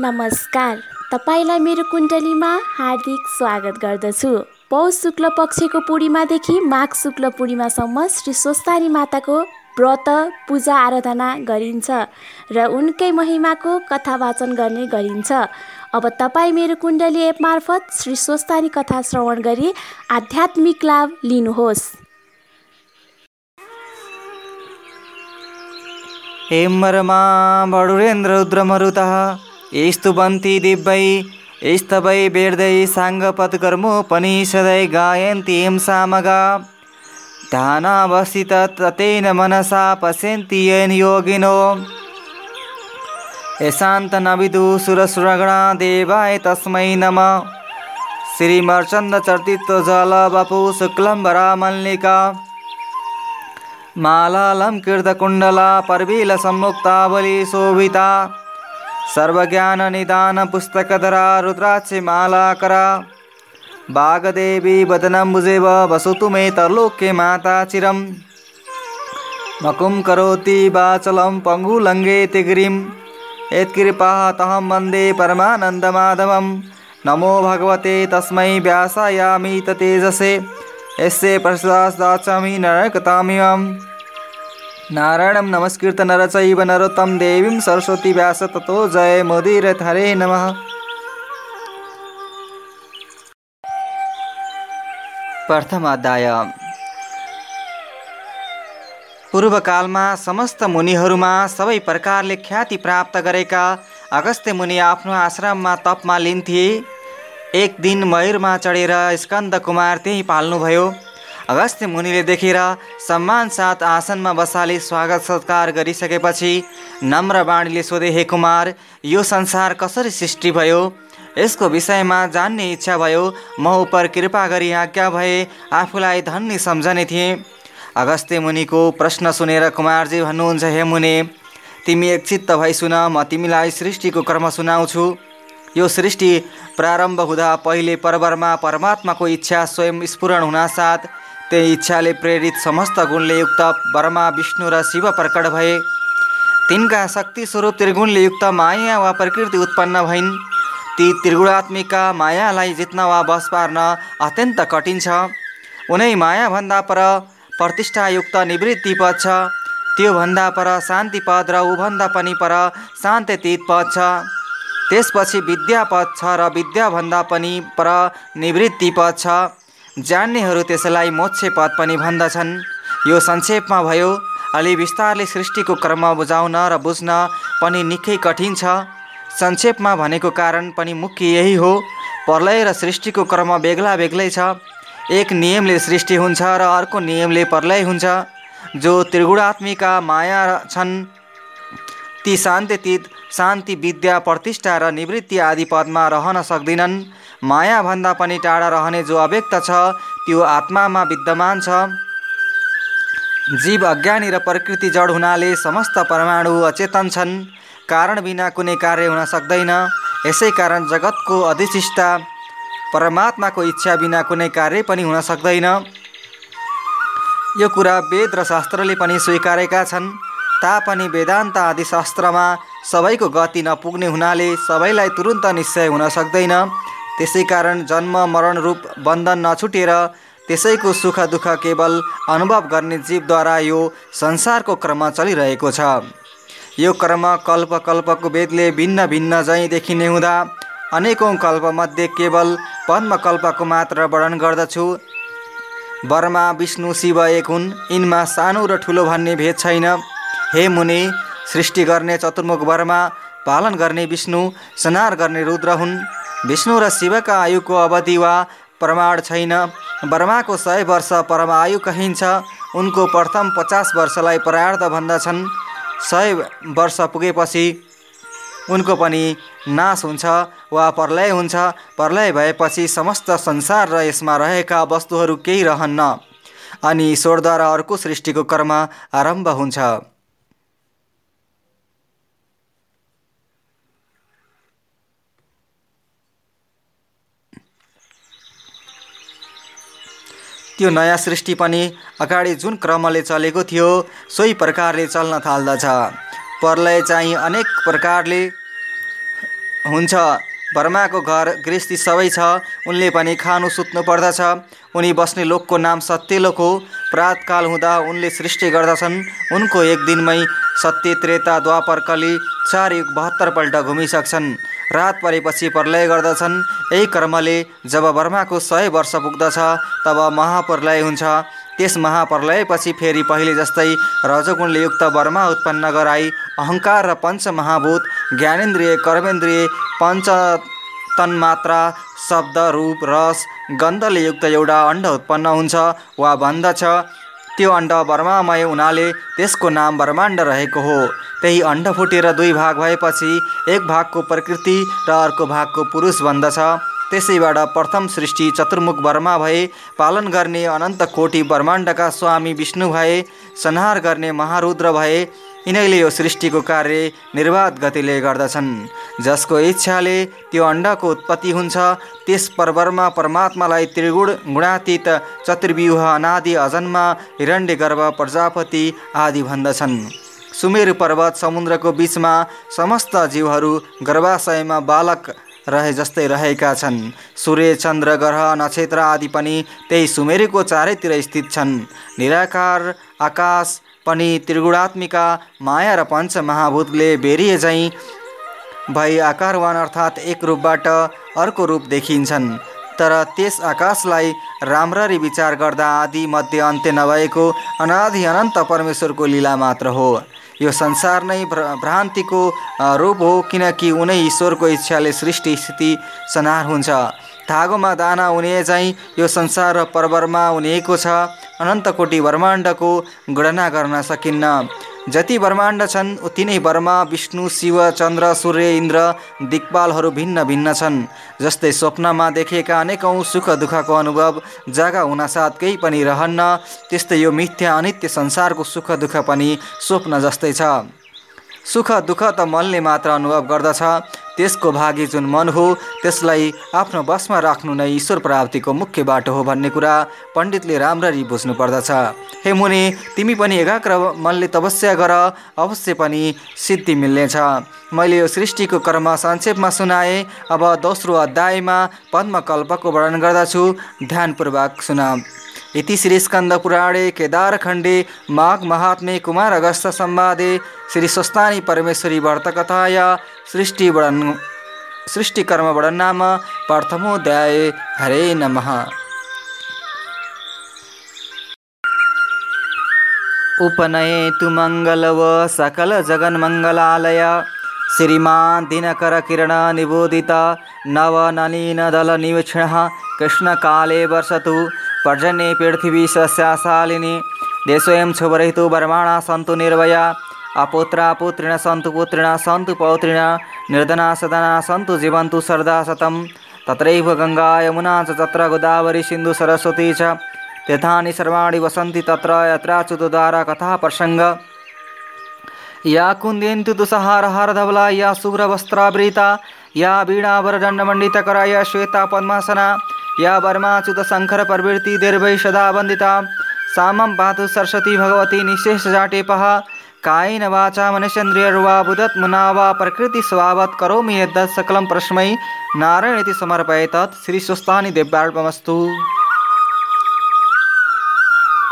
नमस्कार। तपाईँलाई मेरो कुण्डलीमा हार्दिक स्वागत गर्दछु। पौष शुक्ल पक्षको पूर्णिमादेखि माघ शुक्ल पूर्णिमासम्म श्री स्वस्तानी माताको व्रत पूजा आराधना गरिन्छ र उनकै महिमाको कथा वाचन गर्ने गरिन्छ। अब तपाईँ मेरो कुण्डली एप मार्फत श्री स्वस्तानी कथा श्रवण गरी आध्यात्मिक लाभ लिनुहोस्। हेमरमा बडुरेन्द्ररुद्रमरुतः स्तुवन्ति दिव्यै स्तवै वेर्दै साङ्गपत्कर्मोपनिषदै गायन्ति सामगा ध्यानावस्थिततेन मनसा पश्यन्ति येन योगिनो। यशान्तनविदु सुरसुरगणा देवाय तस्मै नमः। श्रीमर्चन्दचर्तित्वजलवपु शुक्लम्बरामल्लिका मालालङ्कृतकुण्डला पर्वीलसम्मुक्तावली शोभिता। सर्वज्ञाननिदानपुस्तकधरा रुद्राक्षमालाकरा वागदेवी वदनम्बुजेव वसतु मे तरलोके माता चिरं मकुं करोति वाचलं पङ्गुलङ्घेति गिरिं यत्कृपातहं वंदे परमानन्दमाधवं नमो भगवते तस्मै व्यासायामित तेजसे यस्य प्रसादाचामि नरकतामिमं नारायणं नमस्कृत नरचैव नरोत्तं देवीं सरस्वती व्यास ततो जय मोदीरथ हरे नमः। प्रथम अध्याय। पूर्वकालमा समस्त मुनिहरूमा सबै प्रकारले ख्याति प्राप्त गरेका अगस्त्य मुनि आफ्नो आश्रममा तपमा लिन्थे। एक दिन मयुरमा चढेर स्कन्द कुमार त्यहीँ पाल्नुभयो। अगस्त्य मुनिले देखेर सम्मान साथ आसनमा बसाली स्वागत सत्कार गरिसकेपछि नम्र बाणीले सोधे हे कुमार यो संसार कसरी सृष्टि भयो? यसको विषयमा जान्ने इच्छा भयो। म उप कृपा गरी आज्ञा भए आफूलाई धन्य सम्झने थिएँ अगस्त्य मुनिको प्रश्न सुनेर कुमारजी भन्नुहुन्छ हे मुनि तिमी एकचित्त भई सुन म तिमीलाई सृष्टिको क्रम सुनाउँछु। यो सृष्टि प्रारम्भ हुँदा पहिले परवरमा परमात्माको इच्छा स्वयं स्फुरण हुनासाथ त्यही इच्छाले प्रेरित समस्त गुणले युक्त ब्रह्मा विष्णु र शिव प्रकट भए। तिनका शक्ति स्वरूप त्रिगुणले युक्त माया वा प्रकृति उत्पन्न भइन्। ती त्रिगुणात्मिका मायालाई जित्न वा बस पार्न अत्यन्त कठिन छ। उनै मायाभन्दा पर प्रतिष्ठायुक्त निवृत्ति पद छ। त्योभन्दा पर शान्ति पद र ऊभन्दा पनि पर शान्तितीत पद छ। त्यसपछि विद्यापद छ र विद्याभन्दा पनि पर निवृत्ति पद छ। जान्नेहरू त्यसलाई मोक्ष पद पनि भन्दछन्। यो संक्षेपमा भयो अलि विस्तारले सृष्टिको क्रम बुझाउन र बुझ्न पनि निकै कठिन छ। संक्षेपमा भनेको कारण पनि मुख्य यही हो प्रलय र सृष्टिको क्रम बेग्ला बेग्लै छ। एक नियमले सृष्टि हुन्छ र अर्को नियमले प्रलय हुन्छ। जो त्रिगुणात्मिका माया छन् ती शान्तितीत शान्ति विद्या प्रतिष्ठा र निवृत्ति आदि पदमा रहन सक्दिनन्। मायाभन्दा पनि टाढा रहने जो अव्यक्त छ त्यो आत्मामा विद्यमान छ। जीव अज्ञानी र प्रकृति जड हुनाले समस्त परमाणु अचेतन छन्। कारण बिना कुनै कार्य हुन सक्दैन। यसै कारण जगतको अधिष्ठा परमात्माको इच्छा बिना कुनै कार्य पनि हुन सक्दैन। यो कुरा वेद र शास्त्रले पनि स्वीकारेका छन्। तापनि वेदान्त आदि शास्त्रमा सबैको गति नपुग्ने हुनाले सबैलाई तुरुन्त निश्चय हुन सक्दैन। त्यसै कारण जन्म मरण रूप बन्धन नछुटेर त्यसैको सुख दुःख केवल अनुभव गर्ने जीवद्वारा यो संसारको क्रम चलिरहेको छ। यो क्रम कल्प कल्पको वेदले भिन्न भिन्न झैँ देखिने हुँदा अनेकौँ कल्पमध्ये केवल पद्मकल्पको मात्र वर्णन गर्दछु। बर्मा विष्णु शिव एक हुन्। यिनमा सानो र ठुलो भन्ने भेद छैन। हे मुनि सृष्टि गर्ने चतुर्मुख बर्मा पालन गर्ने विष्णु संहार गर्ने रुद्र हुन्। विष्णु र शिवका आयुको अवधि वा प्रमाण छैन। ब्रह्माको सय वर्ष परम आयु कहिन्छ। उनको प्रथम पचास वर्षलाई परार्ध भन्दछन्। सय वर्ष पुगेपछि उनको पनि नाश हुन्छ वा प्रलय हुन्छ। प्रलय भएपछि समस्त संसार र यसमा रहेका वस्तुहरू केही रहन्न। अनि ईश्वरद्वारा अर्को सृष्टिको कर्म आरम्भ हुन्छ। त्यो नयाँ सृष्टि पनि अगाडि जुन क्रमले चलेको थियो सोही प्रकारले चल्न थाल्दछ। प्रलय चाहिँ अनेक प्रकारले हुन्छ। बर्माको घर गृहस्थी सबै छ उनले पनि खानु सुत्नु पर्दछ। उनी बस्ने लोकको नाम सत्यलोक हो। प्रातकाल हुँदा उनले सृष्टि गर्दछन्। उनको एक दिनमै सत्य त्रेता द्वापर कली चार युग बहत्तरपल्ट घुमिसक्छन्। रात परेपछि प्रलय गर्दछन्। यही कर्मले जब बर्माको सय वर्ष पुग्दछ तब महाप्रलय हुन्छ। त्यस महाप्रलयपछि फेरि पहिले जस्तै रजगुणले युक्त बर्मा उत्पन्न गराई अहङ्कार र पञ्चमहाभूत ज्ञानेन्द्रिय कर्मेन्द्रिय पञ्च तन्मात्रा शब्द रूप रस गन्धले युक्त एउटा अण्ड उत्पन्न हुन्छ वा भन्दछ त्यो अण्ड ब्रह्मामय हुनाले त्यसको नाम ब्रह्माण्ड रहेको हो। त्यही अण्ड फुटेर दुई भाग भएपछि एक भागको प्रकृति र अर्को भागको पुरुष बन्दछ। त्यसैबाट प्रथम सृष्टि चतुर्मुख वर्मा भए पालन गर्ने अनन्त कोटि ब्रह्माण्डका स्वामी विष्णु भए संहार गर्ने महारुद्र भए यिनैले यो सृष्टिको कार्य निर्वाध गतिले गर्दछन्। जसको इच्छाले त्यो अण्डको उत्पत्ति हुन्छ त्यस पर्वरमा परमात्मालाई त्रिगुण गुणातीत चतुर्व्यूह अनादि अजन्मा हिरण्य गर्भ प्रजापति आदि भन्दछन्। सुमेरु पर्वत समुद्रको बिचमा समस्त जीवहरू गर्भाशयमा बालक रहे जस्तै रहेका छन्। सूर्य चन्द्र ग्रह नक्षत्र आदि पनि त्यही सुमेरुको चारैतिर स्थित छन्। निराकार आकाश पनि त्रिगुणात्मिका माया र पञ्च महाभूतले बेरिए झैँ भई आकारवान अर्थात् एक रूपबाट अर्को रूप देखिन्छन्। तर त्यस आकाशलाई राम्ररी विचार गर्दा आदि मध्य अन्त्य नभएको अनादि अनन्त परमेश्वरको लीला मात्र हो। यो संसार नै भ्रान्तिको रूप हो किनकि उनै ईश्वरको इच्छाले सृष्टि स्थिति संहार हुन्छ। धागोमा दाना हुने चाहिँ यो संसार र पर्वरमा हुनेको छ। अनन्त कोटि ब्रह्माण्डको गणना गर्न सकिन्न। जति ब्रह्माण्ड छन् उति नै ब्रह्मा विष्णु शिव चन्द्र सूर्य इन्द्र दिक्पालहरू भिन्न भिन्न छन्। जस्तै स्वप्नमा देखेका अनेकौँ सुख दुःखको अनुभव जागा हुनासाथ केही पनि रहन्न त्यस्तै यो मिथ्या अनित्य संसारको सुख दुःख पनि स्वप्न जस्तै छ। सुख दुःख त मनले मात्र अनुभव गर्दछ त्यसको भागी जुन मन हो त्यसलाई आफ्नो बसमा राख्नु नै ईश्वर प्राप्तिको मुख्य बाटो हो भन्ने कुरा पण्डितले राम्ररी बुझ्नु पर्दछ हे मुनि तिमी पनि एकाग्र मनले तपस्या गर अवश्य पनि सिद्धि मिल्नेछ। मैले यो सृष्टिको कर्म संक्षेपमा सुनाएँ अब दोस्रो अध्यायमा पद्मकल्पको वर्णन गर्दछु। ध्यानपूर्वक सुना। इति श्री स्कंदपुराणे केदारखंडे माघ महात्मे कुमार अगस्त संवादे श्री स्वस्तानी परमेश्वरी वर्तकथाया सृष्टि वर्णन सृष्टिकर्म वर्णन नाम। प्रथमोध्याय हरे नमः उपनये तु मङ्गलव सकलजगन्मङ्गलालय श्रीमान् दिनकरकिरणनिबोधिता नवनलीनदलनिवीक्षणः कृष्णकाले वर्षतु। पर्जन्ये पृथिवी सस्याशालिनी देशोऽयं शुभरहितो वर्माणा सन्तु निर्वया। अपुत्रा पुत्रिण सन्तु पुत्रिण सन्तु पौत्रिण। निर्धना सदना सन्तु जीवन्तु सरदा शतं तत्रैव गङ्गा यमुना च तत्र गोदावरी सिन्धु सरस्वती च। तीर्थानि सर्वाणि वसन्ति तत्र यत्राच्युतद्वारा कथा प्रसङ्ग। या कुन्देन्तु तुषहारहारधवला या शुभ्रवस्त्रावृता या वीणावरदण्डमण्डितकरा या श्वेता पद्मासना। या वर्माच्युत शंकर प्रवृत्ति दीर्भय सदा वंदिता सामं पातु सरस्वती भगवती निशेष जाटेपः वाचा मनसेन्द्रियर्वा बुदत् मुना वा प्रकृति स्वावत् करोमि यद्दत् सकलं प्रस्मै नारायण समर्पयेतत्। श्रीस्वस्थानि दिव्यार्पमस्तु